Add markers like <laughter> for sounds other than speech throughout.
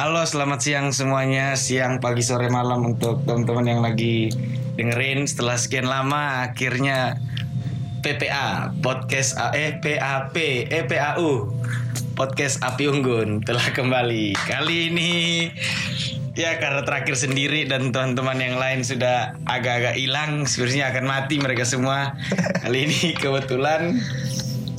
Halo, selamat siang semuanya. Siang, pagi, sore, malam untuk teman-teman yang lagi dengerin. Setelah sekian lama, akhirnya PPA podcast eh PAP eh PAU podcast Api Unggun telah kembali. Kali ini ya karena terakhir sendiri dan teman-teman yang lain sudah agak-agak hilang, sebenarnya akan mati mereka semua. Kali ini kebetulan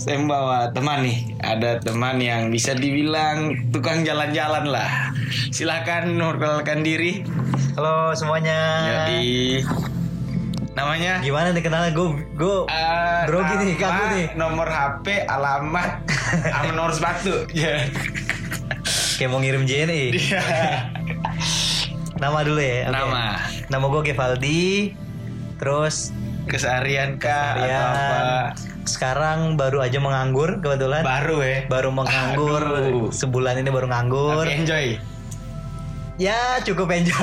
saya membawa teman nih ada teman yang bisa dibilang tukang jalan-jalan lah silakan memperkenalkan diri Halo semuanya. jadi namanya Gimana nih kenalnya gue gue grogi nama, nih kaku nih. nomor HP alamat <laughs> sama nomor sepatu ya Kayak mau ngirim JNE. Dia. Nama dulu ya. oke. Nama. Nama gue Gevaldi. Terus keseharian kah atau Keseharian. apa sekarang baru aja menganggur kebetulan. baru ya baru menganggur Aduh. sebulan ini baru nganggur. Tapi enjoy Ya cukup enjoy.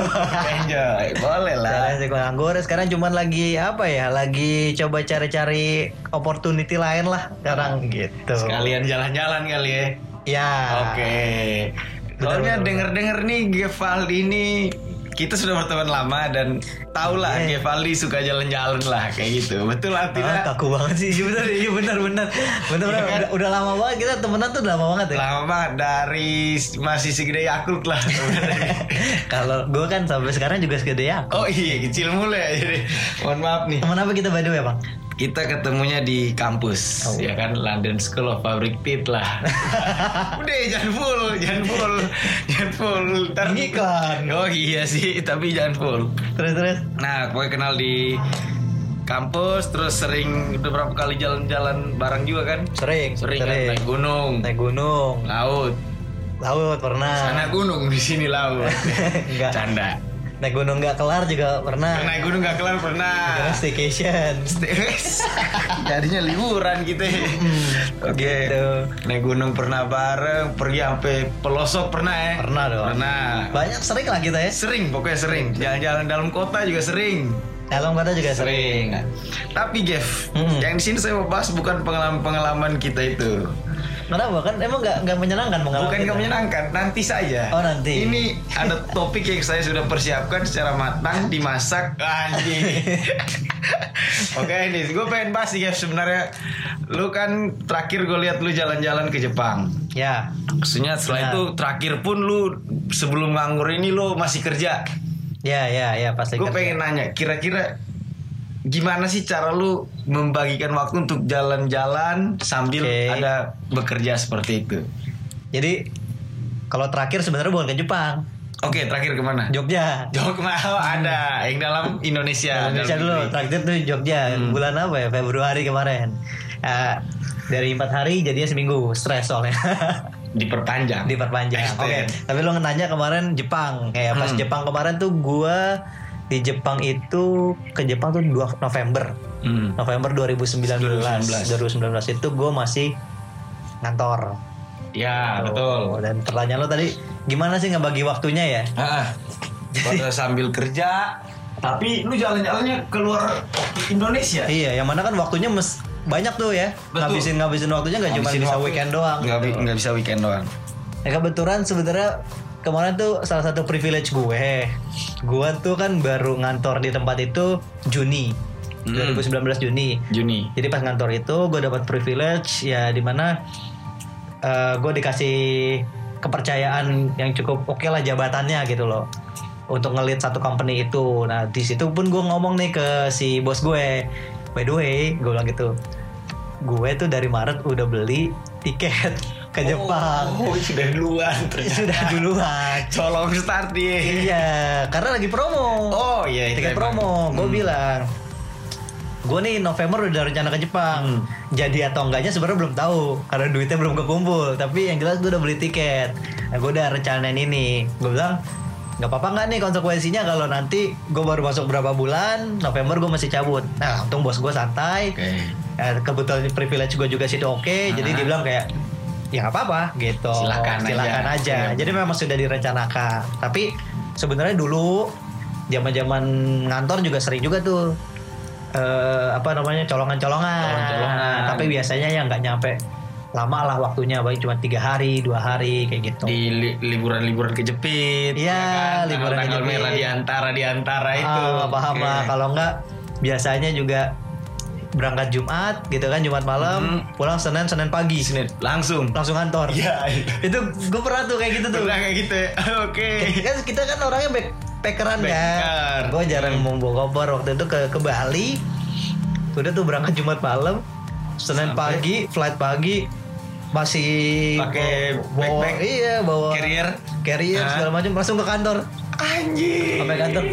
enjoy boleh lah Sekarang sih nganggur. Sekarang cuman lagi apa ya? Lagi coba cari-cari opportunity lain lah sekarang gitu. sekalian jalan-jalan kali ya Ya. Oke. Benar, Soalnya denger-denger nih Gevaldi ini kita sudah berteman lama dan tau lah. Gevaldi suka jalan-jalan lah kayak gitu. Betul lah Ah, tidak? kaku banget sih Iya bener iya bener bener bener, bener. Iya kan? Udah, udah lama banget kita temenan tuh udah lama banget ya Lama banget dari masih segede Yakult lah. <laughs> kalau gue kan sampai sekarang juga segede ya oh iya kecil mulai ya jadi mohon maaf nih. temen apa kita by the way bang Kita ketemunya di kampus Oh. ya kan London School of Public Tit lah. <laughs> Udah jangan full, jangan full, <laughs> jangan full. Ntar Ini. Oh iya sih, tapi jangan full. terus terus Nah, gue kenal di kampus, terus sering udah berapa kali jalan-jalan bareng juga kan? sering Sering kan naik gunung, naik gunung laut. laut pernah Sana gunung, di sini laut. <laughs> Enggak. Canda. Naik gunung nggak kelar juga pernah Naik gunung gak kelar pernah. Terus staycation <laughs> Jadinya liburan gitu ya. Oke. Gitu. Naik gunung pernah bareng, pergi sampai pelosok pernah ya? Pernah dong. Pernah. banyak sering lah kita ya Sering, pokoknya sering. Jalan-jalan dalam kota juga sering. dalam kota juga sering Sering. Tapi Jeff, Mm-mm. yang di sini saya mau bahas bukan pengalaman-pengalaman kita itu. Kenapa kan emang nggak nggak menyenangkan pengalaman Bukan nggak menyenangkan, nanti saja. Oh, nanti. Ini ada topik yang saya sudah persiapkan secara matang, dimasak. Anjing. <laughs> Oke ini, gue pengen bahas nih Jeff sebenarnya. Lu kan terakhir gue lihat lu jalan-jalan ke Jepang. ya Maksudnya setelah Benar. itu terakhir pun lu sebelum nganggur ini lu masih kerja. ya ya ya pasti Gue pengen nanya, kira-kira gimana sih cara lu membagikan waktu untuk jalan-jalan sambil Oke. ada bekerja seperti itu? Jadi kalau terakhir sebenarnya bukan ke Jepang, Oke, terakhir ke mana? Jogja. Jok mau ada yang dalam Indonesia. Indonesia dalam dulu, negeri. terakhir tuh Jogja Hmm. bulan apa ya? Februari kemarin. Ya, dari empat hari jadinya seminggu, stres soalnya. <laughs> Diperpanjang. Diperpanjang. Oke. Extend. Tapi lo nanya kemarin Jepang, kayak pas Hmm. Jepang kemarin tuh gua di Jepang itu ke Jepang tuh 2 November. Hmm. November 2019. 2019. 2019 itu gue masih ngantor. Ya, Tuh. betul. Dan pertanyaan lo tadi gimana sih ngebagi waktunya ya? Ah, pada <laughs> sambil kerja, tapi lu jalan-jalannya keluar Indonesia. Iya, yang mana kan waktunya mes banyak tuh ya. Betul. Ngabisin ngabisin waktunya nggak cuma bisa waktu. weekend doang. Nggak, gitu. bisa weekend doang. Ya kebetulan sebenarnya kemarin tuh salah satu privilege gue. Gue tuh kan baru ngantor di tempat itu Juni. Hmm. 2019 Juni. Juni. Jadi pas ngantor itu gue dapat privilege ya di mana eh gue dikasih kepercayaan yang cukup oke lah jabatannya gitu loh untuk ngelit satu company itu. Nah di situ pun gue ngomong nih ke si bos gue, by the way gue bilang gitu, gue tuh dari Maret udah beli tiket <laughs> ke Jepang. Oh, sudah duluan ternyata. Sudah duluan. Colong start dia. Iya, karena lagi promo. Oh iya itu tiket emang. promo. Gue Hmm. bilang, gue nih November udah rencana ke Jepang. Hmm. Jadi atau enggaknya sebenarnya belum tahu karena duitnya belum kekumpul. Tapi yang jelas gue udah beli tiket. Nah, gue udah rencanain ini. Gue bilang nggak apa-apa nggak nih konsekuensinya kalau nanti gue baru masuk berapa bulan November gue masih cabut. Nah untung bos gue santai. Oke. Eh, kebetulan privilege gue juga situ oke. Jadi Ah. dia bilang kayak ya nggak apa-apa gitu. Silakan aja. Silakan aja. Iya. Jadi memang sudah direncanakan. Tapi sebenarnya dulu zaman-zaman ngantor juga sering juga tuh eh, apa namanya colongan-colongan. Tapi biasanya yang nggak nyampe lama lah waktunya baik cuma tiga hari dua hari kayak gitu di li- liburan-liburan kejepit Iya, ya kan? liburan tanggal kejepit. merah di antara di antara itu Ah, paham Oke. lah kalau enggak biasanya juga berangkat Jumat gitu kan Jumat malam Hmm. pulang Senin Senin pagi Senin langsung langsung kantor Iya, itu gue pernah tuh kayak gitu tuh Udah kayak gitu ya. <laughs> Oke. kan kita kan orangnya backpackeran Backpacker. kan gue jarang Hmm. mau bawa koper waktu itu ke ke Bali udah tuh berangkat Jumat malam Senin Sampai- pagi flight pagi masih Pakai bawa, backpack? iya bawa Carrier? carrier Hah? segala macam langsung ke kantor Anjing. sampai kantor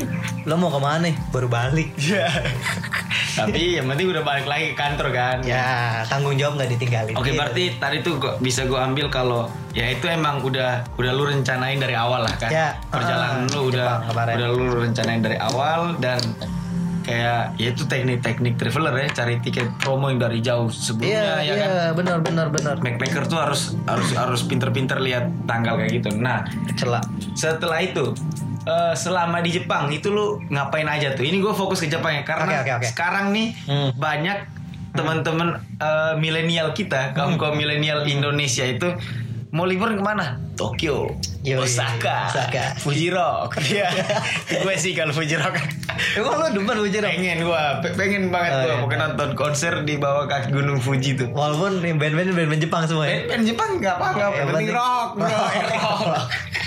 lo mau ke mana nih baru balik Iya. <laughs> Tapi yang penting udah balik lagi ke kantor kan. ya tanggung jawab nggak ditinggalin Oke, Gitu. berarti tadi tuh gua, bisa gue ambil kalau ya itu emang udah udah lu rencanain dari awal lah kan. Ya, Perjalanan ah, lu udah kemarin. udah lu rencanain dari awal dan kayak ya itu teknik-teknik traveler ya, cari tiket promo yang dari jauh sebelumnya iya ya kan. iya benar benar benar Backpacker tuh harus harus harus pinter-pinter lihat tanggal kayak gitu. Nah, celak setelah itu eh, selama di Jepang itu lu ngapain aja tuh? Ini gue fokus ke Jepang ya karena Oke, oke, oke. sekarang nih Hmm. banyak teman-teman eh, milenial kita, kaum kaum milenial Indonesia itu mau liburan ke mana? Tokyo, Yoi, Osaka, Osaka. Fuji Rock. Iya, <laughs> gue sih kalau Fuji Rock. emang lo demen Fuji Rock? pengen gue, pengen banget Oh, gue, iya. pokoknya nonton konser di bawah kaki Gunung Fuji tuh. walaupun band-band band-band Jepang semua ya Band, band Jepang nggak apa-apa, penting penting- rock, bro, <laughs> rock. <laughs>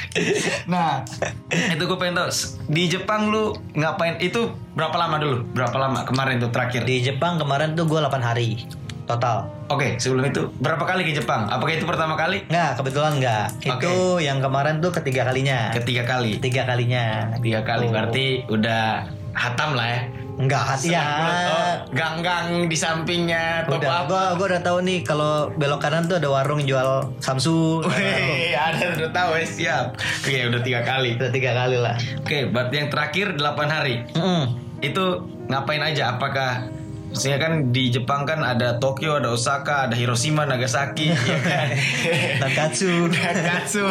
nah, itu gue pengen tahu di Jepang lu ngapain? Itu berapa lama dulu? Berapa lama kemarin tuh terakhir? di Jepang kemarin tuh gue 8 hari total Oke, sebelum itu berapa kali ke Jepang? Apakah itu pertama kali? Nggak, kebetulan nggak. Itu yang kemarin tuh ketiga kalinya. Ketiga kali. Ketiga kalinya. Tiga kali Tuh. berarti udah hatam lah ya. Enggak hati ya. Oh, gang-gang di sampingnya top Udah, up. gua gua udah tahu nih kalau belok kanan tuh ada warung jual Samsu. Wih, ada udah tahu ya siap. Oke, udah tiga kali. Udah tiga kali lah. Oke, berarti yang terakhir 8 hari. Mm-mm. itu ngapain aja? Apakah maksudnya kan di Jepang kan ada Tokyo, ada Osaka, ada Hiroshima, Nagasaki, <laughs> ya kan? Nankatsu. Nankatsu.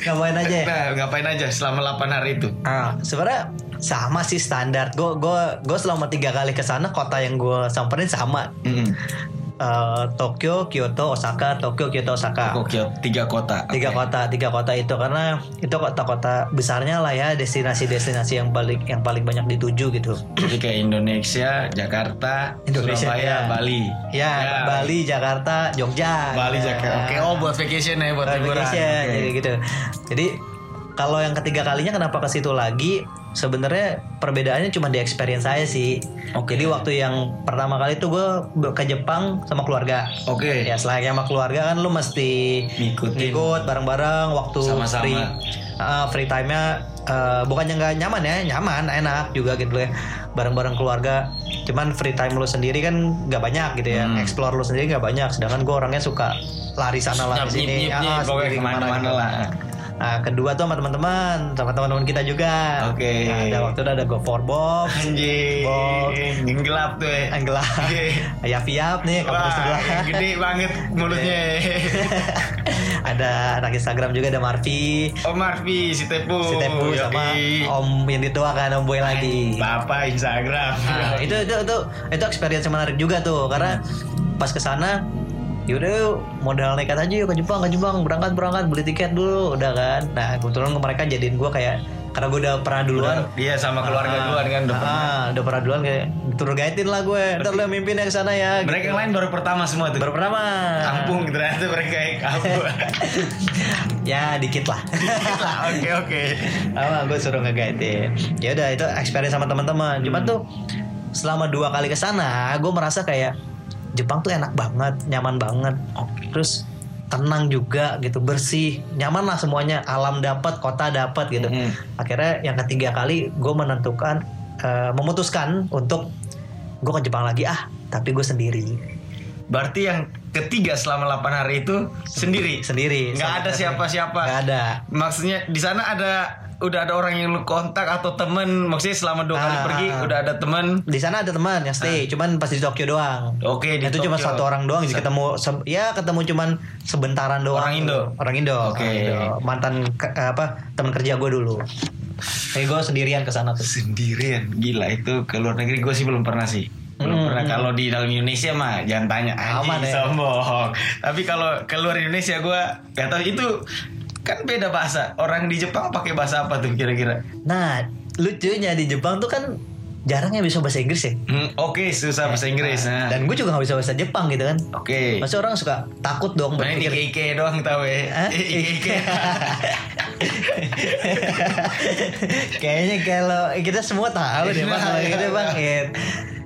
Ngapain aja ya? Nah, ngapain aja selama 8 hari itu? Ah, sebenarnya sama sih standar. Gue gue gue selama tiga kali ke sana kota yang gue samperin sama. Mm-mm. Eh, Tokyo, Kyoto, Osaka, Tokyo, Kyoto, Osaka. Tokyo, tiga kota. tiga kota tiga kota itu karena itu kota-kota besarnya lah ya destinasi-destinasi yang paling yang paling banyak dituju gitu Jadi kayak Indonesia, Jakarta, Indonesia, Surabaya, ya. Bali. ya, Bali Jakarta Jogja Bali, Ya. Jakarta. Oke, oh buat vacation ya, buat liburan. vacation, Oke. jadi gitu jadi kalau yang ketiga kalinya kenapa ke situ lagi sebenarnya perbedaannya cuma di experience saya sih Oke. jadi waktu yang pertama kali tuh gue ke Jepang sama keluarga Oke. ya selayaknya sama keluarga kan lu mesti Ngikutin. ngikut bareng-bareng waktu Sama-sama. free uh, free time-nya uh, bukannya nggak nyaman ya nyaman enak juga gitu ya bareng-bareng keluarga cuman free time lu sendiri kan nggak banyak gitu ya Hmm. explore lu sendiri nggak banyak sedangkan gue orangnya suka lari sana lari sini nyip, Ah, sendiri ke mana-mana lah. Nah kedua tuh sama teman-teman sama teman-teman kita juga Oke. Nah, ada waktu itu ada go for bob Anjing, Bob. yang gelap tuh <laughs> ya. Anggela Oke. Yap Yap nih kampung Wah, sebelah gede banget mulutnya. <laughs> ada anak Instagram juga ada Marvi Om Marvi, si Tepu. si Tepu sama. Om yang dituakan Om Boy lagi. Bapak Instagram. Nah, itu itu itu itu experience yang menarik juga tuh karena pas ke sana yaudah yuk, modal nekat aja yuk ke Jepang ke Jepang berangkat berangkat beli tiket dulu udah kan nah kebetulan mereka jadiin gue kayak karena gue udah pernah duluan Dia sama keluarga Ah, duluan kan udah pernah. ah, udah pernah duluan kayak tour guide-in lah gue ntar lu yang mimpin ya ke sana ya Mereka gitu. yang lain baru pertama semua tuh. baru pertama Kampung ternyata mereka yang kampung. <laughs> ya dikit lah <laughs> lah, oke oke. apa gue suruh nge-guide ya udah itu experience sama teman-teman cuman tuh selama dua kali ke sana gue merasa kayak Jepang tuh enak banget nyaman banget. Terus tenang juga gitu bersih. Nyaman lah semuanya alam dapat kota dapat gitu. Mhm. akhirnya yang ketiga kali gue menentukan eh, memutuskan untuk gue ke Jepang lagi. Ah tapi gue sendiri. Berarti yang ketiga selama 8 hari itu sendiri. sendiri Nggak ada siapa-siapa. nggak ada. Maksudnya di sana ada udah ada orang yang lu kontak atau temen. Maksudnya selama dua kali Ah, pergi ah. udah ada temen. Di sana ada teman yang stay. Cuman pas di Tokyo doang. Oke di itu cuma satu orang doang sih ketemu ya ketemu cuman sebentaran doang. Orang Indo? orang Indo. Oke. orang Indo. mantan ke- apa teman kerja gue dulu. Kayak gue sendirian ke sana tuh. Sendirian? Gila itu ke luar negeri gue sih belum pernah sih belum Hmm, pernah kalau di dalam Indonesia mah jangan tanya Aman ya. sombong tapi kalau keluar Indonesia gue gak tahu itu kan beda bahasa orang di Jepang pakai bahasa apa tuh kira-kira Nah, lucunya di Jepang tuh kan jarang yang bisa bahasa Inggris ya. Hmm, oke susah bahasa Inggris nah. Dan gue juga gak bisa bahasa Jepang gitu kan. oke Masa orang suka takut dong Main berpikir. Ike doang tau ya? <laughs> Ike <laughs> Kayaknya kalau kita semua tahu deh bang, kalau Iya, gitu iya. bang.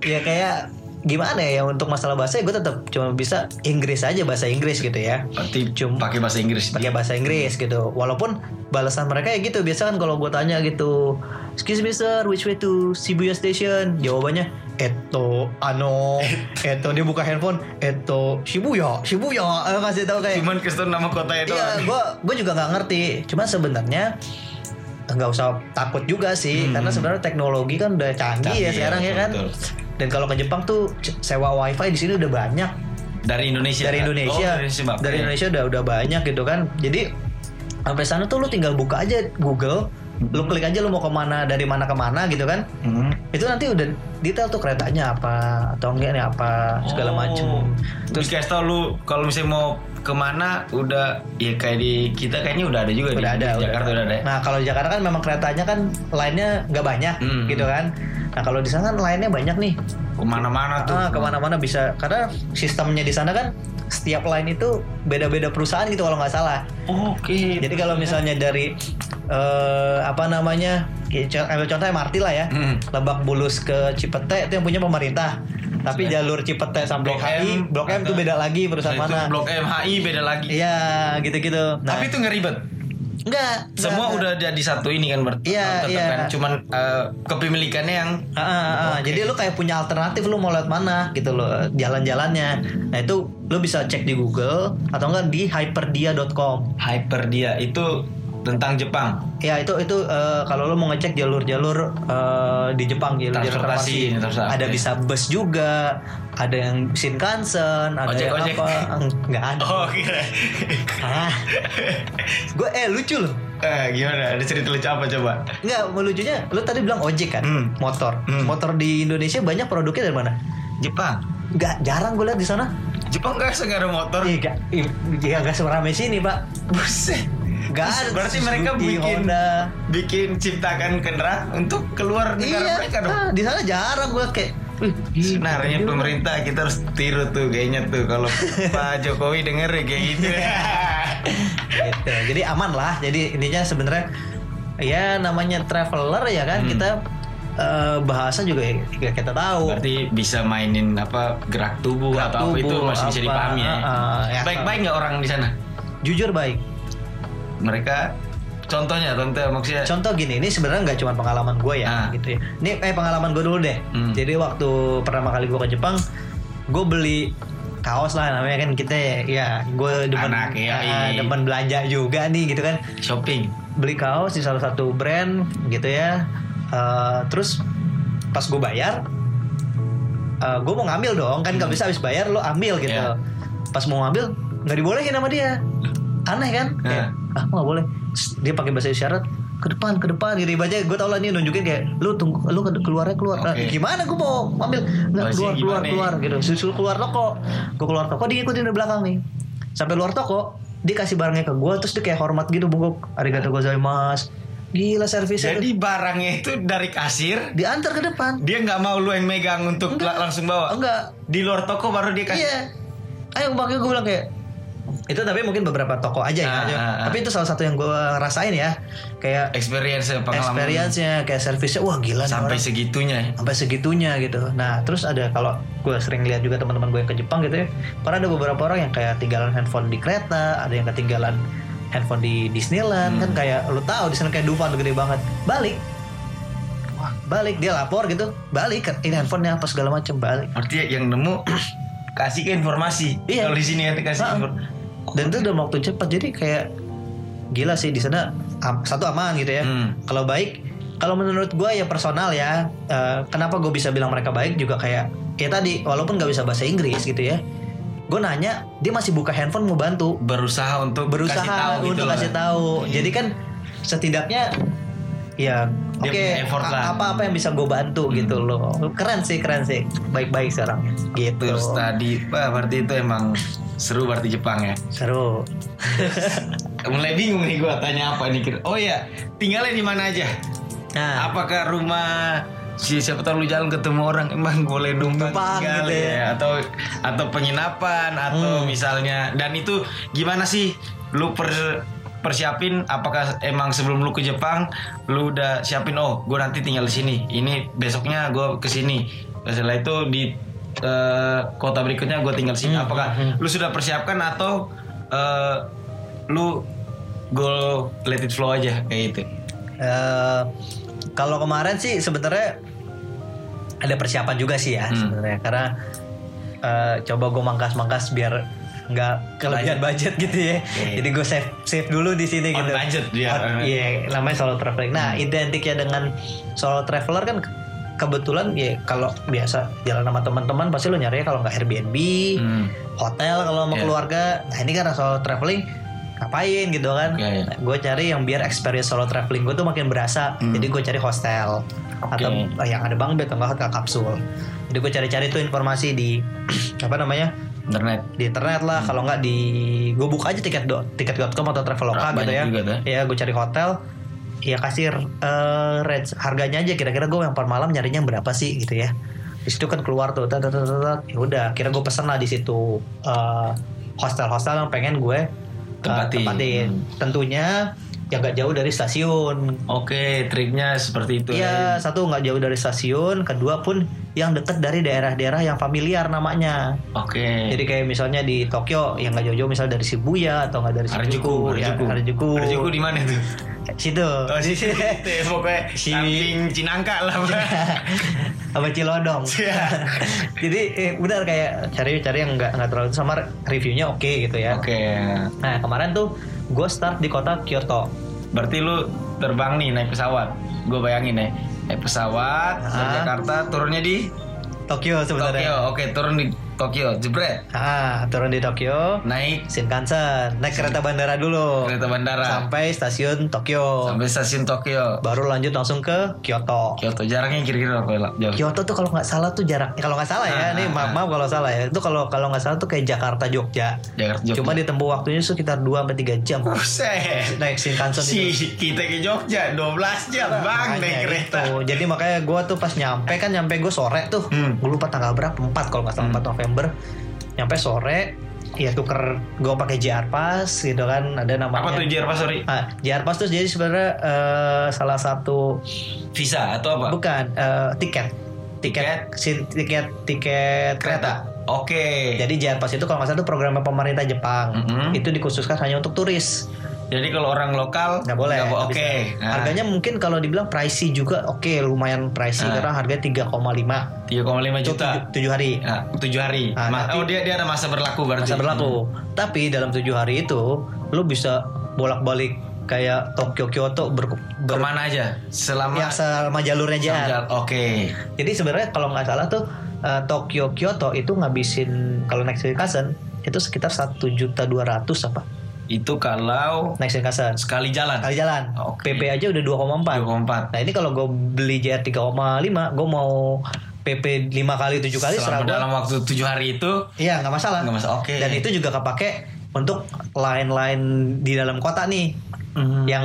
Ya, ya kayak gimana ya untuk masalah bahasa gue tetap cuma bisa Inggris aja bahasa Inggris gitu ya. Berarti Cuma- pakai bahasa Inggris pakai bahasa Inggris gitu. Walaupun balasan mereka ya gitu. Biasa kan kalau gue tanya gitu, excuse me sir, which way to Shibuya Station? Jawabannya, eto, ano, <laughs> eto dia buka handphone, eto, Shibuya, Shibuya. Eh, kasih tahu kayak, Cuman kesel nama kotanya iya, doang gue gue juga nggak ngerti. Cuma sebenarnya nggak usah takut juga sih, Hmm. karena sebenarnya teknologi kan udah canggih, Canggih ya ya, sekarang ya kan. betul. Dan kalau ke Jepang tuh sewa wifi di sini udah banyak Dari Indonesia dari kan? Indonesia Oh, dari Indonesia, dari Indonesia udah udah banyak gitu kan jadi sampai sana tuh lu tinggal buka aja Google lu klik aja lu mau ke mana dari mana ke mana gitu kan Hmm. itu nanti udah detail tuh keretanya apa atau enggak nih apa segala Oh. macem Terus kasih tau lu kalau misalnya mau ke mana udah ya kayak di kita kayaknya udah ada juga udah di, ada di Jakarta udah ada. ya? nah kalau Jakarta kan memang keretanya kan lainnya nggak banyak Hmm. gitu kan nah kalau di sana kan lainnya banyak nih Ke mana-mana tuh. ah ke mana-mana bisa karena sistemnya di sana kan setiap line itu beda-beda perusahaan gitu kalau nggak salah Oh, Oke. Jadi kalau misalnya dari eh, apa namanya, ambil contoh MRT lah ya, Hmm. Lebak Bulus ke Cipete itu yang punya pemerintah. Tapi jalur Cipete sampai Blok HI, M, Blok M itu beda lagi perusahaan Nah, itu mana. Blok MHI beda lagi. Iya, gitu-gitu. Nah, Tapi itu nggak ribet. Enggak, Semua enggak, udah jadi satu ini kan berarti. Iya, iya. kan. Cuman eh, kepemilikannya yang Ah, ah, ah. Jadi lu kayak punya alternatif lu mau lewat mana gitu loh jalan-jalannya. Nah itu lu bisa cek di Google atau enggak di hyperdia.com. Hyperdia itu tentang Jepang. Ya itu itu eh, kalau lo mau ngecek jalur-jalur eh, di Jepang jalur Transportasi, transportasi. ada bisa bus juga, ada yang Shinkansen, ada Ojek, yang ojek. apa? Enggak ada. Oh kira. Ah. Gue eh lucu loh. eh, gimana? Ada cerita lucu apa coba? Enggak, lucunya lu tadi bilang ojek kan, Hmm. motor. Hmm. Motor di Indonesia banyak produknya dari mana? Jepang. Enggak, jarang gue lihat di sana. Jepang nggak ada motor. Iya, enggak, iya enggak seramai sini, Pak. Buset. Ada. Berarti mereka bikin Honda. bikin ciptakan kendaraan untuk keluar negara Iya, mereka dong. ah, di sana jarang gue kayak Sebenarnya pemerintah kita harus tiru tuh kayaknya tuh kalau <laughs> Pak Jokowi denger ya kayak gitu. <laughs> gitu. Jadi aman lah. Jadi intinya sebenarnya ya namanya traveler ya kan Hmm. kita eh, bahasa juga ya, ya kita tahu. Berarti bisa mainin apa gerak tubuh Gerak atau apa itu tubuh, masih bisa apa, dipahami ya. ya. Baik-baik nggak orang di sana? Jujur baik. Mereka contohnya contoh maksudnya Contoh gini, ini sebenarnya nggak cuma pengalaman gue ya, Ah. gitu ya. Ini eh pengalaman gue dulu deh. Hmm. Jadi waktu pertama kali gue ke Jepang, gue beli kaos lah namanya kan kita ya, gue demen, Anak, ya, iya. demen belanja juga nih gitu kan. shopping. beli kaos di salah satu brand gitu ya Eh, terus pas gue bayar gue mau ngambil dong kan nggak bisa habis bayar lo ambil gitu Iya. pas mau ngambil nggak dibolehin sama dia aneh kan? Kayak, ah nggak boleh. Dia pakai bahasa isyarat ke depan ke depan gitu. Aja gue tau lah nih nunjukin kayak lu tunggu lu ke- keluarnya keluar. Ah, Oke. gimana gue mau ambil? Nggak keluar keluar keluar gitu. Susul keluar toko. Gue keluar toko dia ikutin dari belakang nih. Sampai luar toko dia kasih barangnya ke gue terus dia kayak hormat gitu bungkuk arigato gozaimasu. Gila servisnya Jadi barangnya itu dari kasir, diantar ke depan. dia nggak mau lu yang megang untuk Enggak. la- langsung bawa. enggak. Di luar toko baru dia kasih. iya. Ayo makanya gue bilang kayak itu tapi mungkin beberapa toko aja ya Ah, ah, ah. tapi itu salah satu yang gue rasain ya kayak Experience pengalaman experience-nya kayak servisnya wah gila nih sampai orang. segitunya. sampai segitunya gitu. Nah terus ada kalau gue sering lihat juga teman-teman gue yang ke Jepang gitu ya, pernah ada beberapa orang yang kayak tinggalan handphone di kereta, ada yang ketinggalan handphone di Disneyland Hmm. kan kayak lu tahu di sana kayak Dufan gede banget, balik, wah balik dia lapor gitu, balik kan ini handphonenya apa segala macam balik. Artinya yang nemu <clears throat> kasih ke informasi. Iya. Kalau di sini kan kasih Ah. informasi. Dan itu dalam waktu cepat jadi kayak gila sih di sana satu aman gitu ya. Hmm. Kalau baik, kalau menurut gue ya personal ya. eh, kenapa gue bisa bilang mereka baik juga kayak ya tadi walaupun nggak bisa bahasa Inggris gitu ya. Gue nanya dia masih buka handphone mau bantu, Berusaha untuk berusaha kasih tahu gitu untuk loh. kasih tahu. Iya. Jadi kan setidaknya ya Oke, lah. Hmm. apa-apa yang bisa gue bantu gitu loh. Keren sih, keren sih. Baik-baik sekarang. Gitu. Terus tadi, berarti itu emang seru berarti Jepang ya. Seru. <laughs> Mulai bingung nih gua tanya apa nih. Oh iya, tinggalnya di mana aja? Nah, Apakah rumah si siapa tahu lu jalan ketemu orang emang boleh numpang Numpang tinggal gitu ya. atau atau penginapan atau Hmm. misalnya dan itu gimana sih lu per persiapin apakah emang sebelum lu ke Jepang lu udah siapin oh gue nanti tinggal di sini ini besoknya gue ke sini setelah itu di eh, kota berikutnya gue tinggal sini Hmm, apakah hmm, lu sudah persiapkan atau eh, lu go let it flow aja kayak gitu eh, kalau kemarin sih sebenarnya ada persiapan juga sih ya Hmm. sebenarnya karena eh, coba gue mangkas-mangkas biar nggak kelebihan budget gitu ya. Oke. Jadi gue save save dulu di sini gitu. budget On- Iya, namanya solo traveling. Nah, identiknya dengan solo traveler kan kebetulan ya kalau biasa jalan sama teman-teman pasti lo nyari kalau nggak Airbnb, Hmm. hotel kalau sama Iya. keluarga. Nah, ini karena solo traveling ngapain gitu kan? Iya, iya. gue cari yang biar experience solo traveling gue tuh makin berasa. Hmm. Jadi gue cari hostel Oke. atau eh, yang ada bang bed atau nggak hotel kapsul. Jadi gue cari-cari tuh informasi di <clears throat> apa namanya internet di internet lah. Kalau nggak di gue buka aja tiket do, tiket.com atau traveloka Ah, gitu ya. juga. Ya gue cari hotel. Ya kasih eh, range harganya aja kira-kira gue yang per malam nyarinya berapa sih gitu ya. Di situ kan keluar tuh, tat, tat, tat, tat. ya udah. Kira gue pesen lah di situ eh, hostel-hostel yang pengen gue eh, Tempatin. tempatin. Tentunya yang nggak jauh dari stasiun. Oke, triknya seperti itu. Iya, satu nggak jauh dari stasiun, kedua pun yang deket dari daerah-daerah yang familiar namanya. Oke. Jadi kayak misalnya di Tokyo yang nggak jauh-jauh misal dari Shibuya atau nggak dari Harajuku, Shinjuku, ya, Harajuku. Harajuku. Harajuku di mana itu? Situ. Oh, di <laughs> situ ya, pokoknya Si- samping Cinangka lah. <laughs> Sama Cilodong. Iya. <laughs> Jadi eh, benar kayak cari-cari yang nggak nggak terlalu sama reviewnya oke gitu ya. Oke. Nah kemarin tuh gue start di kota Kyoto. Berarti lu terbang nih naik pesawat. Gue bayangin nih, naik pesawat dari. Jakarta turunnya di Tokyo Tokyo. sebenarnya. Oke, turun di Tokyo. Jebret. Ah turun di Tokyo. Naik Shinkansen, naik kereta bandara dulu. kereta bandara Sampai stasiun Tokyo. sampai stasiun Tokyo. Baru lanjut langsung ke Kyoto. Kyoto jaraknya kira-kira berapa jauh? Kyoto tuh kalau nggak salah tuh jarak kalau nggak salah ya, Ah, nih maaf, maaf kalau salah ya. Itu kalau kalau nggak salah tuh kayak Jakarta Jogja. Jakarta Jogja. Cuma ditempuh waktunya sekitar 2 sampai 3 jam. Buset. Naik Shinkansen Si itu. kita ke Jogja 12 jam bang Makanya naik kereta. itu. Jadi makanya gue tuh pas nyampe kan nyampe gue sore tuh. Hmm. Gue lupa tanggal berapa 4 kalau nggak salah 4 November. Nyampe sore ya tuker gue pakai JR Pass gitu kan ada namanya Apa tuh JR Pass sorry? Ah, JR Pass tuh jadi sebenarnya eh, salah satu Visa atau apa? bukan eh, tiket tiket sin- tiket tiket Kereta. Oke. Jadi JR Pass itu kalau nggak salah itu programnya pemerintah Jepang. Mhm. Itu dikhususkan hanya untuk turis. Jadi kalau orang lokal Nggak boleh. nggak Oke. bisa. Nah, Harganya mungkin kalau dibilang pricey juga oke lumayan pricey Ah. karena harganya 3,5 3,5 itu juta. 7 hari. Nah, 7 hari. Ah, Ma- nanti- oh dia dia ada masa berlaku berarti. masa berlaku. Tapi dalam tujuh hari itu lu bisa bolak-balik kayak Tokyo Kyoto ber, Hmm. ber- Ke mana aja? Selama yang selama jalurnya. Jal- Oke. Jadi sebenarnya kalau nggak salah tuh eh, Tokyo Kyoto itu ngabisin kalau naik Shinkansen itu sekitar satu juta dua ratus apa Itu kalau naik Shinkansen sekali jalan. kali jalan. Oke. PP aja udah 2,4. 24. Nah ini kalau gue beli JR 3,5 gue mau PP 5 kali 7 kali Selama dalam waktu 7 hari itu Iya nggak masalah. nggak masalah. Oke. Dan itu juga kepake untuk line-line di dalam kota nih. Hmm. Yang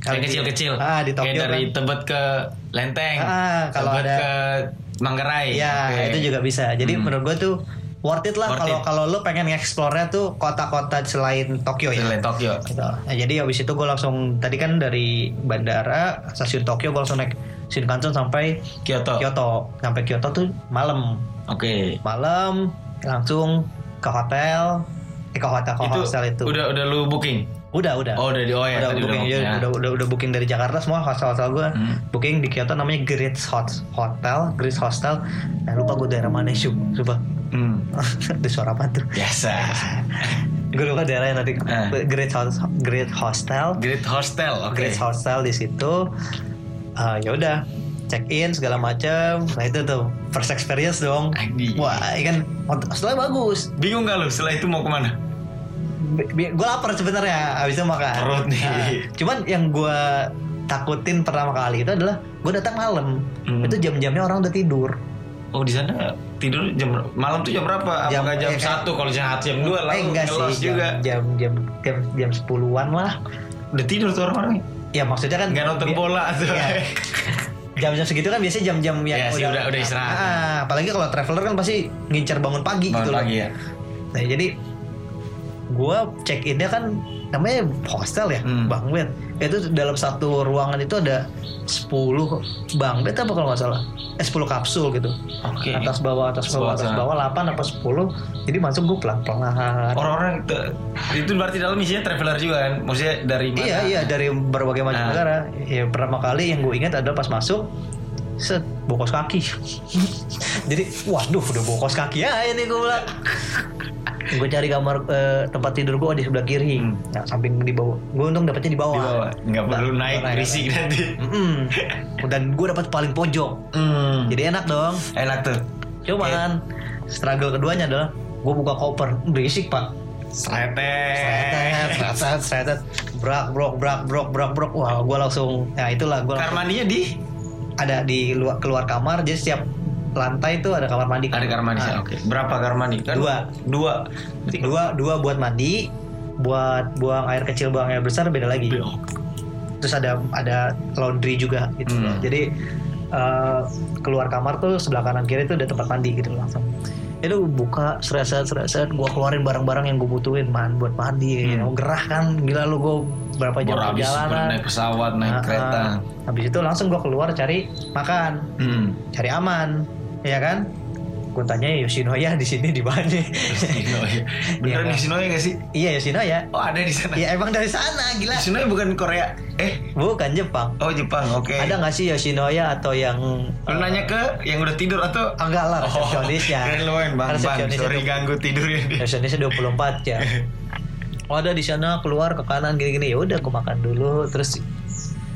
kayak kecil-kecil. Ah di Tokyo Kayak dari kan. Tebet ke Lenteng. Ah, kalau Tebet ada- ke Manggarai. Iya Oke. itu juga bisa. Jadi Hmm. menurut gue tuh worth it lah kalau kalau lu pengen nge-explore-nya tuh kota-kota selain Tokyo ya. Selain Tokyo. Gitu. Nah, jadi habis itu gue langsung tadi kan dari bandara stasiun Tokyo gue langsung naik Shinkansen sampai Kyoto. Kyoto. Sampai Kyoto tuh malam. Oke. Malam langsung ke hotel. Eh, ke hotel ke Itu, hostel itu. udah udah lu booking. Udah, udah. Oh, udah di oh ya udah tadi booking udah, ya, ya. udah, udah udah booking dari Jakarta semua hostel-hostel gue Hmm. booking di Kyoto namanya Great Hot Hotel Great Hostel nah lupa gue daerah mana sih coba Hmm. <laughs> ada suara apa tuh Biasa. <laughs> gue lupa daerahnya nanti Eh. Great Hos- Great Hostel Great Hostel. Oke. Great Hostel di situ Ah, ya udah check in segala macam nah itu tuh first experience dong wah ikan hostelnya bagus Bingung gak lu setelah itu mau ke mana? Gue lapar sebenarnya habis itu makan Perut nih. Nah, cuman yang gue takutin pertama kali itu adalah gue datang malam Hmm. itu jam-jamnya orang udah tidur Oh di sana tidur jam malam tuh jam berapa? Jam- Apakah jam eh, satu kalau jam jam dua eh lalu enggak sih juga. jam jam jam jam, 10-an lah Udah tidur tuh orang-orang. ya maksudnya kan Nggak nonton bola tuh. Iya. jam-jam segitu kan biasanya jam-jam yang Iya sih, udah- udah istirahat. Ah, apalagi kalau traveler kan pasti ngincer bangun pagi Bangun gitu loh. pagi ya. Nah, jadi gua check innya kan namanya hostel ya, Hmm. bang bed. Itu dalam satu ruangan itu ada 10 bang bed apa kalau nggak salah? Eh 10 kapsul gitu. Oke. Atas bawah atas bawah atas bawah 8 apa 10. Jadi masuk gua pelan-pelan. Orang-orang itu, itu berarti dalam isinya traveler juga kan? Maksudnya dari mana? Iya iya dari berbagai macam Nah. negara. Ya pertama kali yang gue ingat adalah pas masuk set bokos kaki. <laughs> Jadi waduh udah bokos kaki ya ini gue bilang. gue cari kamar eh, tempat tidur gue di sebelah kiri, Hmm. nah, samping di bawah. Gue untung dapetnya di bawah. Di bawah. Nggak perlu Nggak naik berisik nanti. Mm-mm. Dan gue dapat paling pojok. Hmm. Jadi enak dong. Enak tuh. Cuman struggle keduanya adalah gue buka koper berisik pak. Sretet. Sretet, sretet, sretet, brak, brok, brak, brok, brak, brok. Wah, gue langsung, ya itulah gue Kamar mandinya di ada di luar keluar kamar. Jadi setiap lantai itu ada kamar mandi. ada kamar mandi. Nah, Oke. Berapa kamar mandi? Kan Dua. Dua. Dua, dua buat mandi, buat buang air kecil, buang air besar beda lagi. Terus ada ada laundry juga gitu. Hmm. Jadi eh, keluar kamar tuh sebelah kanan kiri itu ada tempat mandi gitu langsung. Itu buka sereset sereset, gua keluarin barang-barang yang gue butuhin man buat mandi. Hmm. Ya, gerah kan, gila lu gue berapa jam Baru perjalanan. naik pesawat, naik Ah, kereta. Habis itu langsung gua keluar cari makan, Hmm. cari aman, ya kan? Gue tanya Yoshinoya di sini di mana? Yoshinoya. <laughs> Iya, Beneran Yoshinoya gak sih? iya Yoshinoya. Oh ada di sana. Ya emang dari sana gila. Yoshinoya bukan Korea. Eh, Bukan Jepang. oh Jepang. Oke. Ada nggak sih Yoshinoya atau yang Lu nanya ke yang udah tidur atau enggak lah resepsionisnya. keren lu main bang, bang. Sorry ganggu tidurnya. resepsionisnya 24 jam. <laughs> Oh, ada di sana keluar ke kanan gini-gini ya udah aku makan dulu terus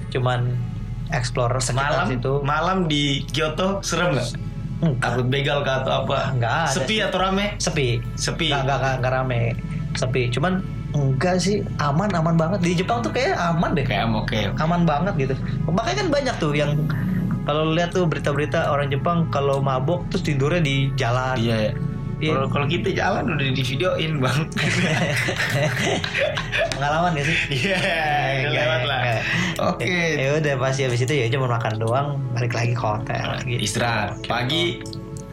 cuman explore sekitar Malam, situ. malam di Kyoto serem nggak? Enggak, Takut begal kah atau apa? Nggak ada Sepi sih. atau rame? sepi. Sepi. Enggak, enggak, enggak, enggak rame. Sepi. Cuman enggak sih aman aman banget di Jepang tuh kayak aman deh. Kayak oke. oke. aman banget gitu. Makanya kan banyak tuh yang kalau lihat tuh berita-berita orang Jepang kalau mabok terus tidurnya di jalan. Iya ya. Iya. Kalau kalau kita jalan udah di videoin bang. <laughs> Pengalaman gak sih? Iya, udah Enggak, lewat lah. enggak. Oke. Ya udah pasti habis itu ya cuma makan doang, balik lagi ke hotel. Gitu. Istirahat. Pagi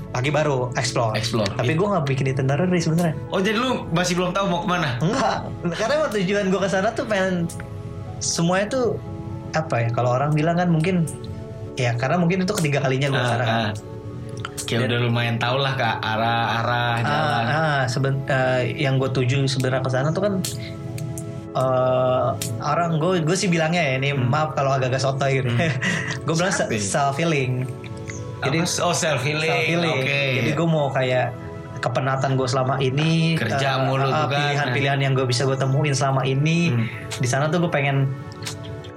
Pagi baru explore. Explore. Tapi gue nggak bikin itinerary sebenarnya. Oh jadi lu masih belum tahu mau ke mana? Enggak, karena emang tujuan gue ke sana tuh pengen semuanya tuh apa ya? Kalau orang bilang kan mungkin ya karena mungkin itu ketiga kalinya gue ke sana. kan. Ah, ah. Kayak udah lumayan tau lah kak arah-arah jalan. Ah, ah, seben- eh, yang gue tuju sebenarnya ke sana tuh kan eh orang gue gue sih bilangnya ya ini maaf kalau agak-agak sotoy gitu. <laughs> gue bilang Hmm. Self healing. Jadi oh self healing. self healing. Oke. Jadi gue mau kayak kepenatan gue selama ini Kerja eh, mulu kan. pilihan-pilihan yang gue bisa gue temuin selama ini Hmm. di sana tuh gue pengen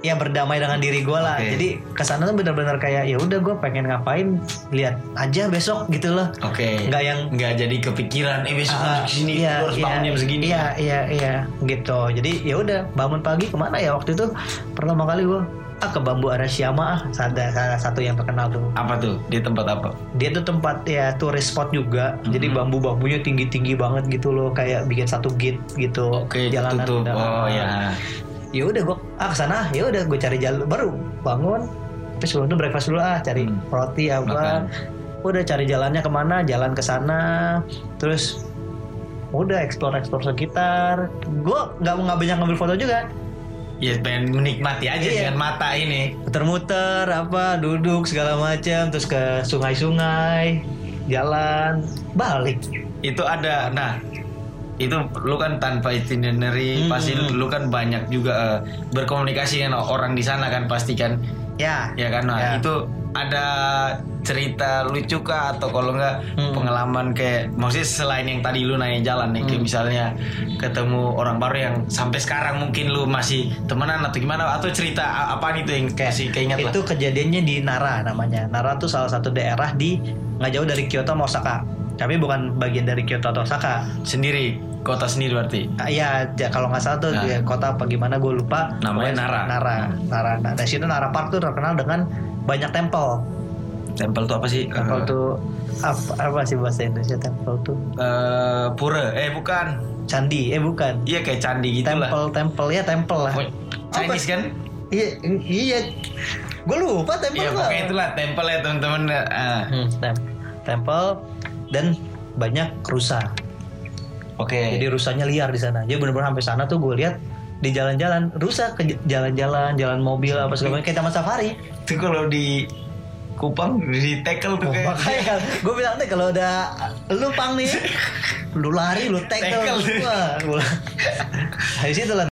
ya berdamai dengan diri gue lah Oke. jadi ke sana tuh benar-benar kayak ya udah gue pengen ngapain lihat aja besok gitu loh Oke. nggak yang nggak jadi kepikiran eh besok Ah, harus ke sini iya, harus iya, bangun jam segini. Iya, iya, iya, gitu. Jadi ya udah bangun pagi ke mana ya waktu itu pertama kali gue ah ke Bambu Arashiyama ah ada salah satu yang terkenal tuh. Apa tuh? Di tempat apa? Dia tuh tempat ya tourist spot juga. Jadi Mhm. bambu-bambunya tinggi-tinggi banget gitu loh, kayak bikin satu gate gitu. Oke, jalanan tutup. Oh ya. Ya udah gue ah ke sana, ya udah gue cari jalan baru bangun. Terus sebelum itu breakfast dulu ah, cari Hmm. roti apa. Makan. Udah cari jalannya ke mana, jalan ke sana, terus udah explore explore sekitar. Gue nggak nggak banyak ngambil foto juga, Ya pengen menikmati aja Iya. dengan mata ini. muter-muter apa, duduk segala macam, terus ke sungai-sungai, jalan, balik. Itu ada. Nah, itu lu kan tanpa itinerary Hmm, pasti lu, lu kan banyak juga eh, berkomunikasi dengan orang di sana kan pasti kan Ya, ya kan nah Ya. itu ada cerita lucu kah atau kalau enggak Hmm. pengalaman kayak maksudnya selain yang tadi lu nanya jalan nih kayak Hmm. misalnya ketemu orang baru yang sampai sekarang mungkin lu masih temenan atau gimana atau cerita a- apaan itu yang Kayak masih keinget lah itu kejadiannya di Nara namanya. Nara tuh salah satu daerah di nggak jauh dari Kyoto sama Osaka. Tapi bukan bagian dari Kyoto atau Osaka. sendiri kota sendiri berarti. Ah, Iya, ja- kalau nggak salah tuh Nah. ya, kota apa gimana gue lupa. Namanya Nara. Nara, Nara. Nah, dari situ Nara Park tuh terkenal dengan banyak tempel. Tempel tuh apa sih? Tempel Eh, tuh apa, apa sih bahasa Indonesia tempel tuh? eh, pura. Eh bukan. Candi, eh bukan. Iya kayak candi gitu lah. Tempel, tempel ya tempel lah. Chinese kan? Iya, iya. Gue lupa tempel Iya apa. pokoknya itulah tempel ya teman-teman. Ah, Hmm, tem- tempel dan banyak rusa. Oke. Jadi rusanya liar di sana. Jadi bener-bener sampai sana tuh gue lihat di jalan-jalan rusa ke jalan-jalan, jalan mobil apa segala macam kayak taman safari. Itu kalau di Kupang di tackle tuh kayak Makanya kan gue bilang deh kalau udah lu pang nih, lu lari, lu tackle, Tackle. wah, gua- Dari situ lah